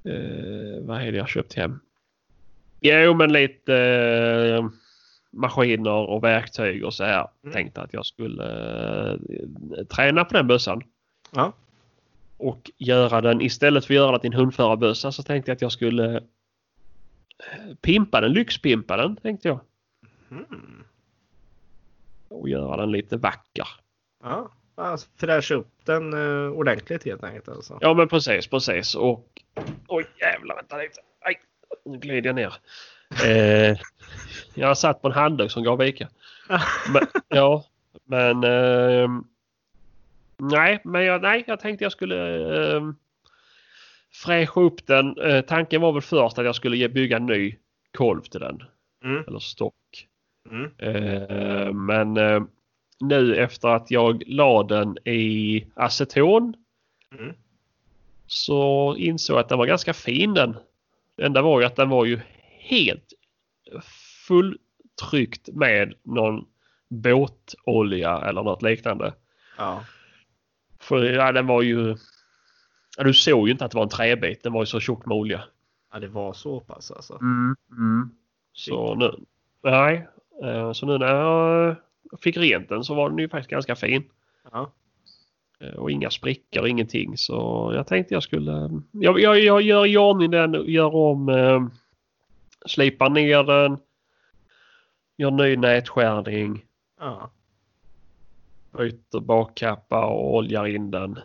C: Uh, vad är det jag köpt hem? Jo men lite eh, maskiner och verktyg och så här.
B: Mm.
C: Tänkte att jag skulle eh, träna på den bössan.
B: Ja.
C: Och göra den istället för att göra den till en hundförarbössa så tänkte jag att jag skulle eh, pimpa den, lyxpimpa den tänkte jag.
B: Mm.
C: Och göra den lite vacker.
B: Ja. Alltså, fräscha upp den uh, ordentligt helt enkelt. Alltså.
C: Ja men precis, precis. Och oj jävlar vänta lite. Aj, nu glider jag ner. Eh, jag har satt på en handduk som gav vika. *laughs* Men, ja, men ehm, nej, men jag, nej, jag tänkte jag skulle eh, fräscha upp den. Eh, tanken var väl först att jag skulle ge- bygga en ny kolv till den.
B: Mm.
C: Eller stock.
B: Mm.
C: Eh, men eh, nu efter att jag la den i aceton
B: Mm.
C: så insåg jag att den var ganska fin den. Det enda var ju att den var ju helt tryckt med någon båtolja eller något liknande.
B: Ja.
C: För ja, den var ju... Ja, du såg ju inte att det var en träbit. Den var ju så tjock med olja.
B: ja, det var så pass alltså.
C: Så nu... Nej. eh, Så nu när jag fick rent den så var den ju faktiskt ganska fin.
B: Ja.
C: Eh, Och inga sprickor och ingenting. Så jag tänkte jag skulle... Jag, jag, jag gör i ordning den, gör om... Eh, slipar ner den. Gör ny nätskärning.
B: Ja.
C: Byter bakkappa och oljar in den.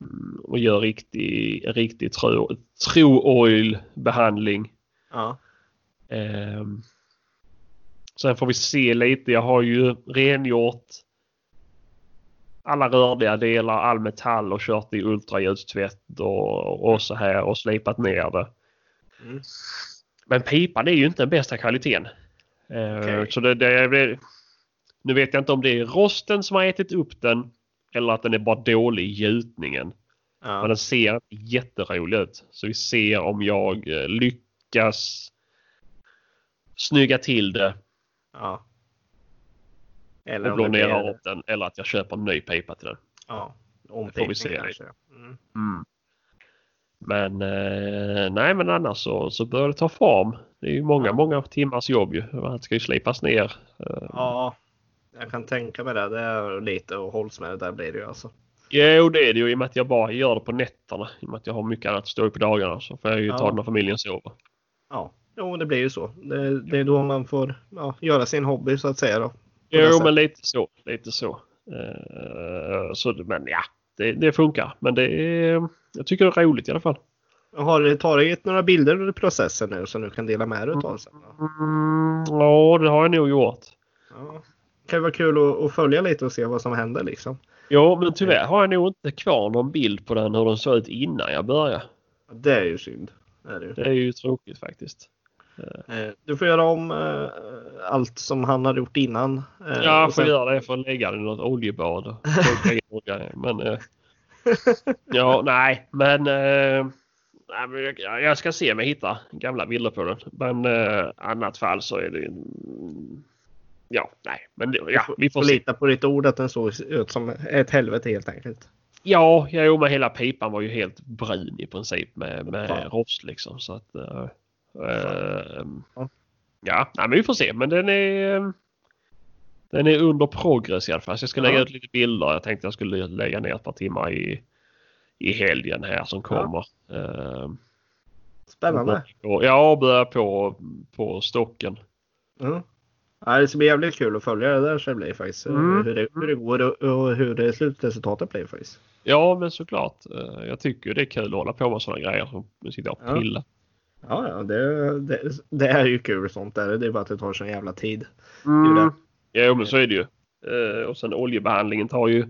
C: Mm, Och gör riktig, riktig tro, true oil behandling.
B: Ja.
C: Ehm, sen får vi se lite. Jag har ju rengjort alla rörliga delar, all metall och kört i ultraljudstvätt och, och så här och slipat ner det.
B: Mm.
C: Men pipan är ju inte den bästa kvaliteten. Eh,
B: Okej.
C: Så det, det, det, nu vet jag inte om det är rosten som har ätit upp den eller att den är bara dålig i gjutningen. Men
B: Ja.
C: den ser jätterolig ut. Så vi ser om jag eh, lyckas snygga till det
B: ja. Eller
C: och
B: om det
C: blonderar
B: blir...
C: upp den eller att jag köper en ny pipa till den.
B: Ja.
C: får vi se.
B: kanske. Mm.
C: Men eh, nej men annars så, så börjar det ta form. Det är ju många,
B: Ja.
C: många timmars jobb ju. Det ska ju slipas ner. Eh,
B: Ja. Jag kan tänka mig det. Det är lite och hålls med det där blir det ju alltså.
C: Jo det är det ju i och med att jag bara gör det på nätterna. I och med att jag har mycket annat att stå i på dagarna så får jag ju
B: Ja.
C: ta det när familjen sover.
B: Ja. Jo, det blir ju så. Det, det är då man får ja, göra sin hobby så att säga då.
C: Jo men lite så. Lite så. Eh, så men ja, det, det funkar. Men det är, jag tycker det är roligt i alla fall.
B: Har du tagit några bilder under processen nu som du kan dela med dig av sen? Då?
C: Mm, ja det har jag nog gjort.
B: Ja. Kan ju vara kul att, följa lite och se vad som händer liksom.
C: Jo men tyvärr har jag nog inte kvar någon bild på den hur den såg ut innan jag började.
B: Det är ju synd. Det är det ju.
C: Det är ju tråkigt faktiskt.
B: Eh, Du får göra om eh, allt som han har gjort innan. eh,
C: Ja, jag får
B: sen-
C: göra det för att lägga den i något oljebad. och. Men ja, *laughs* nej, men, jag, jag ska se om jag hittar gamla bilder på den. Men annat fall så är det ja, nej, men ja, vi får
B: Får lita på ditt ord att den såg ut som ett helvete helt enkelt.
C: Ja, jo, men hela pipan var ju helt brun i princip med, med rost liksom så att. eh, eh,
B: Ja.
C: ja, nej, men vi får se. Men den är. eh, Den är under progress i alla fall. Så jag ska lägga
B: Ja.
C: ut lite bilder. Jag tänkte jag skulle lägga ner ett par timmar i, i helgen här som kommer. Eh,
B: Spännande.
C: och, ja, börja på, på stocken.
B: Mm. Ja, det ska bli jävligt kul att följa det där så det blir faktiskt. eh,
C: Mm.
B: Hur, det, hur det går och, och hur det slutresultatet blir faktiskt.
C: Ja, men såklart. Eh, jag tycker det är kul att hålla på med sådana grejer som sitta och
B: Ja.
C: pilla.
B: Ja, ja det, det, det är ju kul sånt där. Det är bara att det tar sån jävla tid. Det ju det.
C: Mm. Jo men så är det ju. Eh, och sen oljebehandlingen tar ju...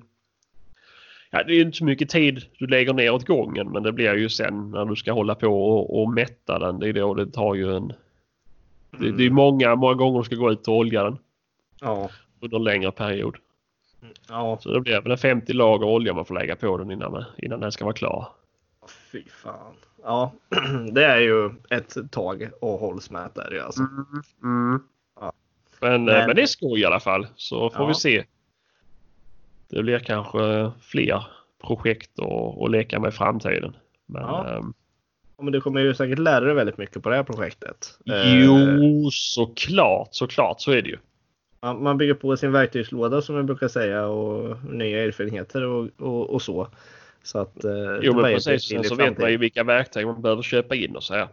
C: Ja det är ju inte så mycket tid du lägger ner åt gången men det blir ju sen när du ska hålla på och, och mätta den. Det är då det tar ju en... Det,
B: Mm.
C: det är många, många gånger du ska gå ut och olja den
B: Ja,
C: under en längre period.
B: ja.
C: Så det blir väl en 50 lager olja man får lägga på den innan, innan den ska vara klar.
B: Fy fan. Ja, *clears throat* det är ju ett tag och hålls med där ju alltså. Ja.
C: Men,
B: Men-
C: men... men det är skoj i alla fall så får
B: Ja.
C: vi se. Det blir kanske fler projekt att, leka med i framtiden. Men,
B: Ja.
C: ehm,
B: Ja, Men du kommer ju säkert lära dig väldigt mycket på det här projektet. Eh,
C: Jo, såklart, såklart så är det ju.
B: Man bygger på sin verktygslåda som vi brukar säga och nya erfarenheter och, och, och så. Så att, eh,
C: Jo men precis, sen så vet man ju vilka verktyg man behöver köpa in och så här.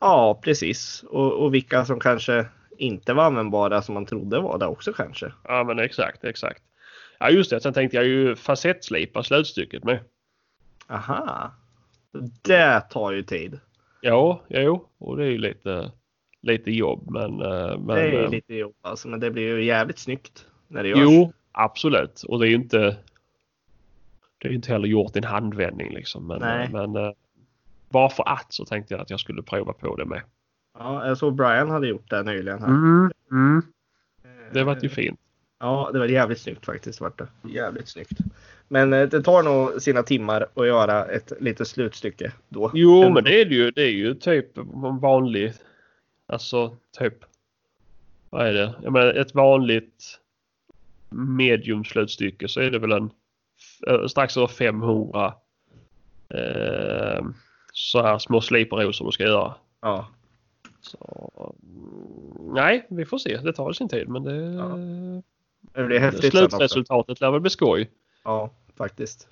B: Ja, precis. Och, och vilka som kanske inte var användbara som man trodde var det också kanske.
C: Ja men exakt, exakt. Ja just det, sen tänkte jag ju facettslipa slutstycket med.
B: Aha. Det tar ju tid.
C: Ja, jo, och det är ju lite, lite jobb men... eh, men
B: det är
C: eh,
B: lite jobb alltså, men det blir ju jävligt snyggt när det görs.
C: Jo, absolut. Och det är ju inte... Det är ju inte heller gjort i en handvändning liksom. Men,
B: Nej.
C: men eh, bara för att så tänkte jag att jag skulle prova på det med.
B: Ja, jag såg Brian hade gjort det nyligen. Här.
C: Mm, Det var ju fint.
B: Ja, det var jävligt snyggt faktiskt. Vart det. Jävligt snyggt. Men eh, det tar nog sina timmar att göra ett litet slutstycke då.
C: Jo,
B: En-
C: men det är det ju. Det är ju typ en vanlig... Alltså typ... vad är det? Jag menar, ett vanligt medium slutstycke så är det väl en eh, strax över 500 eh, så här små sliperrosor du ska göra.
B: Ja.
C: Så, nej, vi får se. Det tar sin tid men det,
B: Ja. Det blir häftigt
C: slutresultatet lär väl bli skoj.
B: Ja, faktiskt.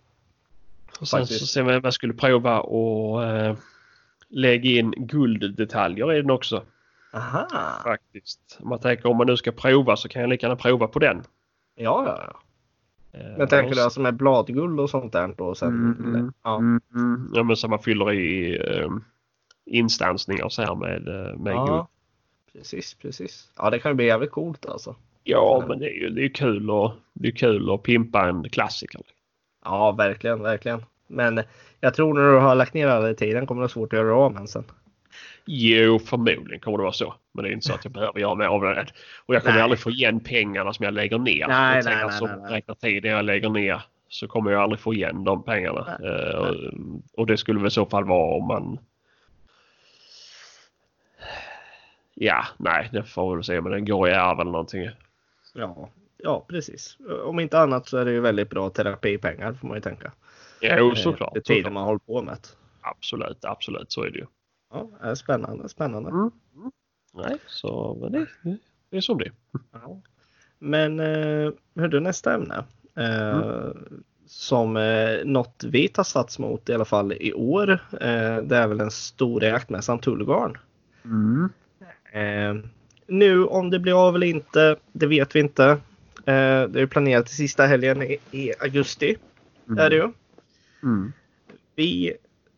C: Och sen
B: Faktiskt.
C: så ser man jag skulle prova och eh, lägga in gulddetaljer i den också.
B: Aha.
C: Faktiskt. Om man tänker om man nu ska prova så kan jag lika gärna prova på den.
B: Ja, ja, ja.
C: Eh,
B: Men tänker
C: och
B: du alltså med bladguld och sånt där då sen?
C: Mm, mm,
B: ja.
C: Mm, mm. Ja men så man fyller i eh, instansningar så här med, eh, med guld.
B: ja. Precis, precis. Ja, det kan ju bli jävligt coolt alltså.
C: Ja men det är ju det är kul och det är kul att pimpa en klassiker.
B: Ja, verkligen, verkligen. Men jag tror när du har lagt ner all tiden kommer det vara svårt att göra av med sen.
C: Jo förmodligen kommer det vara så. Men det är inte så att jag behöver göra mer av det. Och jag kommer
B: Nej.
C: aldrig få igen pengarna som jag lägger ner.
B: Nej,
C: jag
B: nej, nej,
C: som
B: nej, nej.
C: räknar tiden jag lägger ner så kommer jag aldrig få igen de pengarna.
B: Nej,
C: Eh, och, och det skulle väl i så fall vara om man Ja, nej, det får vi väl se. Men den går i arv eller någonting.
B: Ja, ja precis. Om inte annat så är det ju väldigt bra terapipengar får man ju tänka.
C: Jo,
B: Eh,
C: såklart.
B: Det tiden
C: såklart.
B: man håller på med.
C: Absolut, absolut. Så är det ju.
B: Ja, det spännande, spännande.
C: Mm. Nej, så men det, det, det är som det.
B: Ja. Men eh, hördu, nästa ämne. Eh, Som eh, något vi tar sats mot i alla fall i år. Eh, det är väl den stora jaktmässan Tullgarn.
C: Mm.
B: Eh, nu om det blir av eller inte, det vet vi inte. Eh, det är planerat till sista helgen i, i augusti. Är det ju.
C: Mm.
B: Vi,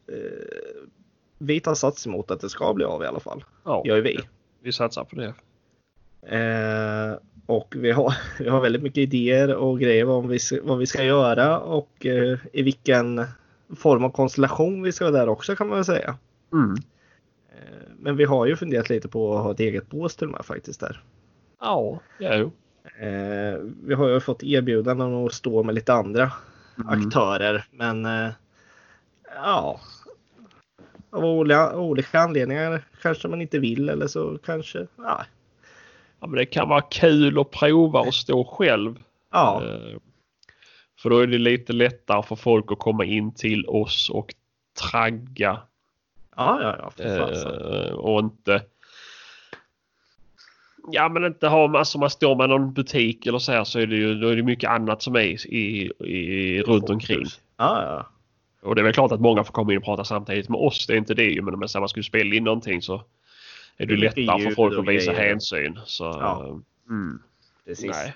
B: eh, vi tar sats emot att det ska bli av i alla fall.
C: Ja,
B: Gör vi.
C: vi satsar på det.
B: Eh, och vi har, *laughs* vi har väldigt mycket idéer och grejer om vi, vad vi ska göra och eh, i vilken form av konstellation vi ska vara där också kan man väl säga.
C: Mm.
B: Men vi har ju funderat lite på att ha ett eget bås till och med faktiskt där.
C: Ja, jo.
B: Eh, vi har ju fått erbjudanden att stå med lite andra
C: Mm.
B: aktörer men eh, ja. Av olika, olika anledningar kanske man inte vill eller så kanske ja.
C: Ja, men det kan vara kul att prova och stå själv.
B: Ja,
C: Eh, För då är det lite lättare för folk att komma in till oss och tragga
B: ja, ja, ja för
C: eh, och inte Ja men inte ha, alltså om man står med någon butik eller så här så är det ju då är det mycket annat som är i, i, runt omkring.
B: Ja, ja.
C: Och det är väl klart att många får komma in och prata samtidigt med oss. Det är inte det ju men om man skulle spela in någonting så är det
B: Mycket
C: lättare för folk att visa
B: grejer.
C: hänsyn. Så,
B: Ja.
C: mm,
B: Precis.
C: nej.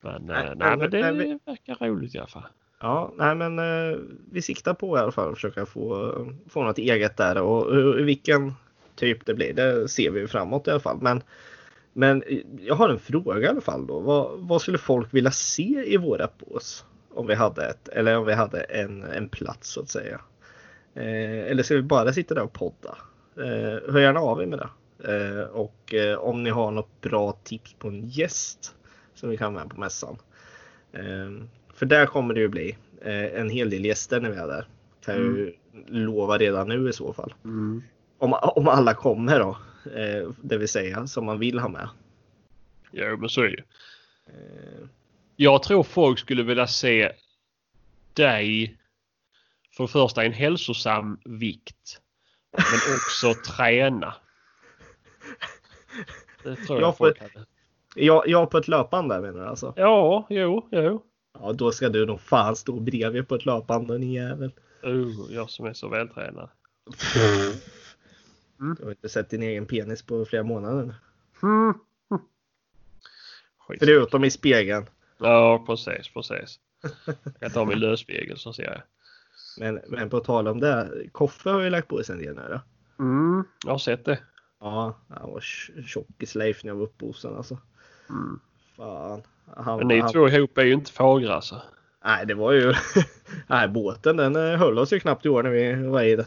C: Men,
B: Nej,
C: nej,
B: men-
C: nej, men det verkar roligt i alla fall.
B: Ja, nej men eh, vi siktar på i alla fall att försöka få, få något eget där och hur- vilken typ det blir det ser vi framåt i alla fall. Men, men eh, jag har en fråga i alla fall då. Vad, vad skulle folk vilja se i våra bås? Om vi hade ett, eller om vi hade en, en plats så att säga. Eh, eller ska vi bara sitta där och podda? Eh, hör gärna av er med det. Eh, och eh, om ni har något bra tips på en gäst som vi kan ha med på mässan. Eh, för där kommer det ju bli eh, en hel del gäster när vi är där. Kan jag ju lova redan nu i så fall. Om, om alla kommer då. Eh, det vill säga som man vill ha med.
C: Jo men så är det ju.
B: Eh,
C: Jag tror folk skulle vilja se dig för det första i en hälsosam vikt. Men *laughs* också träna. Det tror jag,
B: Jag
C: folk
B: får-
C: hade.
B: jag, jag på ett löpande menar du alltså?
C: Ja, jo, jo.
B: Ja, då ska du nog fan stå bredvid på ett löpande din jävel.
C: Uh, jag som är så vältränad.
B: Du har inte sett din egen penis på flera månader.
C: Mm. Skit.
B: Förutom i spegeln.
C: Ja, precis, precis. Jag kan ta min lösspegel så ser jag.
B: Men, men på tal om det. Koffe har ju lagt på sig en del nu då.
C: Mm, jag har sett det.
B: Ja, han var tj- tjockis-Leif när jag var uppe hos honom alltså.
C: Mm.
B: Fan. Han,
C: Men ni
B: han,
C: två ihop är ju inte fagra alltså.
B: Nej, det var ju... *laughs* nej, båten den eh, höll oss ju knappt i år när vi var i den.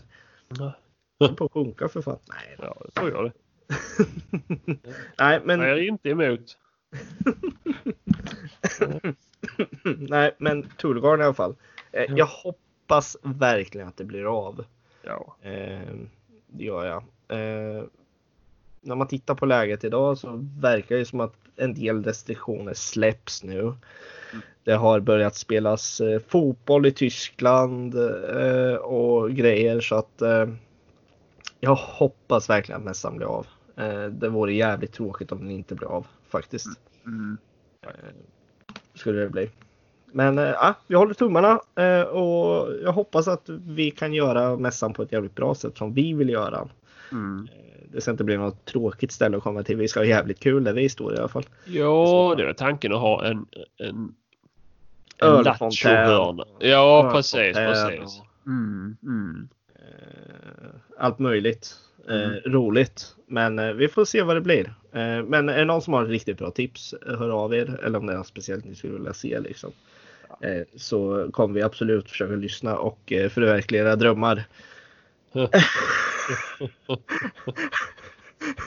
B: Den på att sjunka för fan. Nej,
C: Ja, det tror jag det. *laughs*
B: nej men,
C: Jag är inte emot. *laughs*
B: nej, men Tullgarn i alla fall. Eh,
C: Ja.
B: Jag hoppas verkligen att det blir av.
C: Ja.
B: Eh, det gör jag. Eh, när man tittar på läget idag så verkar det som att en del restriktioner släpps nu. Det har börjat spelas eh, fotboll i Tyskland eh, och grejer så att eh, jag hoppas verkligen att mässan blir av. Det vore jävligt tråkigt om den inte blir av faktiskt.
C: Mm.
B: Skulle det bli. Men ja, vi håller tummarna och jag hoppas att vi kan göra mässan på ett jävligt bra sätt som vi vill göra.
C: Mm.
B: Det ska inte bli något tråkigt ställe att komma till. Vi ska ha jävligt kul där vi står i alla fall.
C: Ja, det är tanken att ha en, en, en lattjohörna. Ja, precis, precis. Mm, mm.
B: Eh, Allt möjligt. Eh,
C: Mm.
B: Roligt. Men eh, vi får se vad det blir. Eh, Men är det någon som har ett riktigt bra tips, eh, hör av er. Eller om det är något speciellt ni skulle vilja se liksom. Eh, Så kommer vi absolut försöka lyssna och eh, förverkliga era drömmar. *laughs*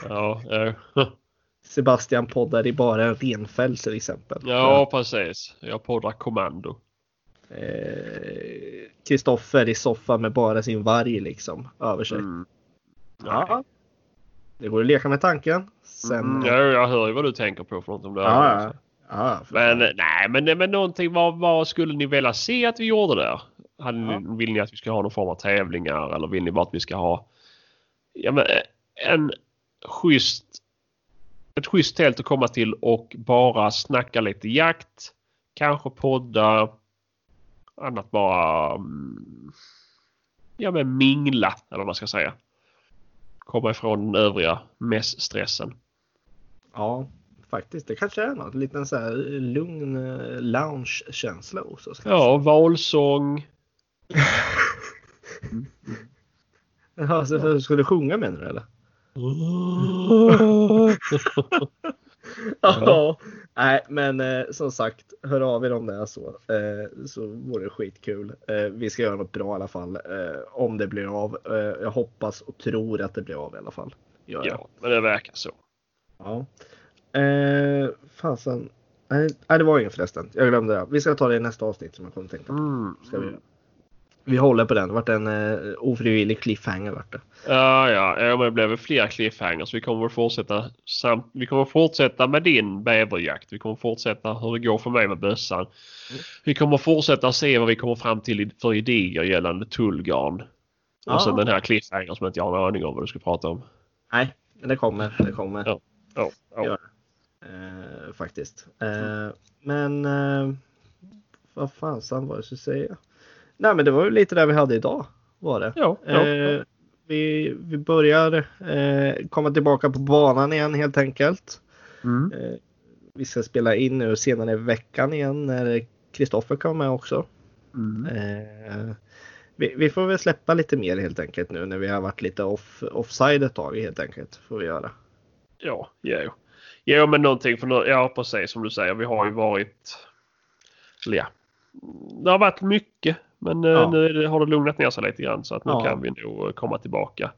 C: Ja, ja.
B: Sebastian poddar i bara en renfäll till exempel.
C: ja, precis. Jag poddar kommando.
B: Eh, Kristoffer i soffan med bara sin varg liksom över sig.
C: Mm.
B: Ja. Det går att leka med tanken. Sen...
C: Mm, ja, jag hör ju vad du tänker på för något om det.
B: ja, ja. ja,
C: Men nej, men, men någonting. Vad, vad skulle ni vilja se att vi gjorde där? Hade
B: Ja.
C: Vill ni att vi ska ha någon form av tävlingar eller vill ni bara att vi ska ha ja, men, en schysst ett schysst tält att komma till och bara snacka lite jakt. Kanske podda. Annat bara mm, ja men mingla eller vad man ska säga. Komma ifrån den övriga mässstressen.
B: Ja, faktiskt. Det kanske är något. En liten så här lugn eh, lounge-känsla oss.
C: Ja, valsång.
B: Ja, *laughs* så för, ska du sjunga menar du eller? *laughs* Ja. Nej, men eh, som sagt, hör av er om det är så. Eh, så vore det skitkul. Eh, vi ska göra något bra i alla fall. Eh, om det blir av. Eh, jag hoppas och tror att det blir av i alla fall. Gör.
C: Ja, men det verkar så.
B: Ja. Eh, fasen. Nej, det var ingen förresten. Jag glömde det. Vi ska ta det i nästa avsnitt som jag kommer tänka på.
C: Mm.
B: Ska vi. Vi håller på den. Det vart en eh, ofrivillig cliffhanger vart det.
C: Ja, ja, ja, men det väl fler cliffhangers. Vi kommer fortsätta samt, vi kommer fortsätta med din bäverjakt. Vi kommer fortsätta hur det går för mig med bössan. Vi kommer fortsätta se vad vi kommer fram till för idéer gällande tullgarn.
B: Ja.
C: Och sen den här cliffhanger som jag inte har en aning om vad du ska prata om.
B: Nej, men det kommer. Det kommer.
C: Ja. Ja, ja.
B: Eh, faktiskt. Eh, men eh, vad fasen var det jag skulle säga? Nej men det var ju lite det vi hade idag. Var det.
C: Ja, ja,
B: Eh, vi, vi börjar eh, komma tillbaka på banan igen helt enkelt.
C: Mm.
B: Eh, vi ska spela in nu senare i veckan igen när Kristoffer kommer med också.
C: Mm.
B: Eh, vi, vi får väl släppa lite mer helt enkelt nu när vi har varit lite off, offside ett tag helt enkelt. Får vi göra.
C: Ja, jo. Jo, men någonting för Ja, precis som du säger. Vi har ju varit... eller Ja. Det har varit mycket. Men eh,
B: Ja.
C: nu det, har det lugnat ner sig lite grann så att nu
B: Ja.
C: kan vi nog eh, komma tillbaka.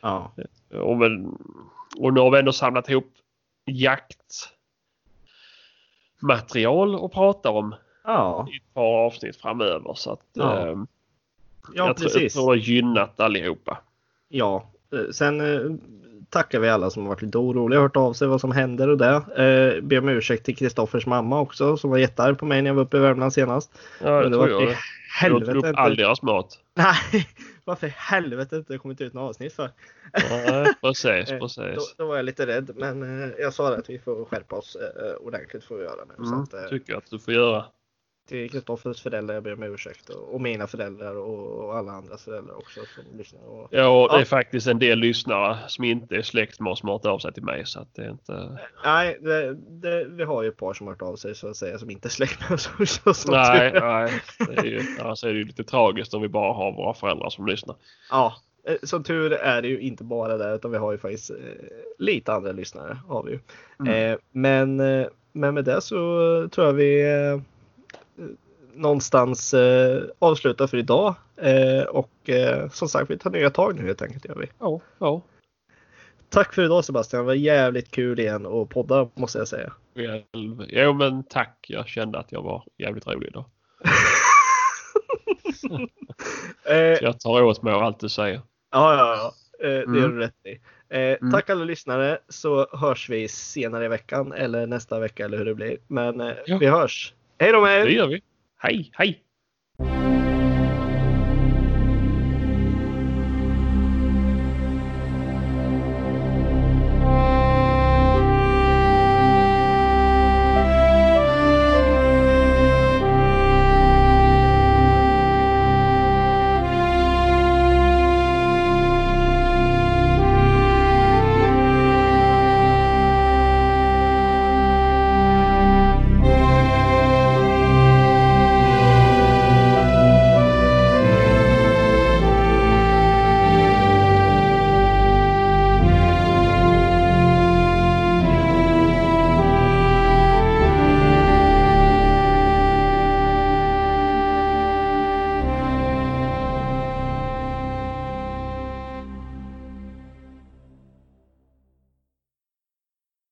B: Ja,
C: Och, men, och nu har vi ändå samlat ihop jaktmaterial att prata om
B: ja,
C: i ett par avsnitt framöver. Så att
B: Ja.
C: eh,
B: ja
C: jag,
B: precis.
C: tror det har gynnat allihopa.
B: Ja, eh, sen eh, tackar vi alla som har varit lite oroliga och hört av sig vad som händer och det. Eh, ber om ursäkt till Kristoffers mamma också som var jättearg på mig när jag var uppe i Värmland senast.
C: Ja, det
B: det
C: tror
B: var
C: jag.
B: i
C: Du åt upp
B: helvete
C: all deras mat.
B: Nej, *laughs* varför i helvete inte kommit ut något avsnitt för?
C: Nej, *laughs* precis,
B: Eh, Då,
C: precis.
B: då var jag lite rädd men eh, jag sa det att vi får skärpa oss eh, ordentligt göra nu. Så
C: Mm,
B: att,
C: tycker jag att du får göra.
B: Till Kristoffers föräldrar jag ber om ursäkt och, och mina föräldrar och, och alla andras föräldrar också som lyssnar. Och,
C: Ja, det är
B: Ja.
C: faktiskt en del lyssnare som inte är släkt med oss som har hört av sig till mig. Så att det är inte...
B: Nej, det, det, vi har ju ett par som har hört av sig så att säga som inte är släkt med oss. *laughs* också, som
C: Nej, nej. Det är ju, alltså är det ju lite tragiskt om vi bara har våra föräldrar som lyssnar.
B: Ja, eh, som tur är det ju inte bara det utan vi har ju faktiskt eh, lite andra lyssnare. Har vi ju.
C: Mm.
B: Eh, men, men med det så tror jag vi någonstans eh, avslutar för idag. Eh, och eh, som sagt, vi tar nya tag nu helt enkelt. Gör vi.
C: Ja, ja.
B: Tack för idag Sebastian. Det var jävligt kul igen att podda måste jag säga.
C: Jo, men tack. Jag kände att jag var jävligt rolig idag. *laughs*
B: Eh,
C: Så jag tar åt mig av allt du säger.
B: Ja, ja, ja. Eh, Det
C: Mm.
B: gör du rätt i. Eh, Tack alla lyssnare så hörs vi senare i veckan eller nästa vecka eller hur det blir. Men eh,
C: Ja.
B: vi hörs. Hej då med er!
C: Det gör vi. Hej, hej!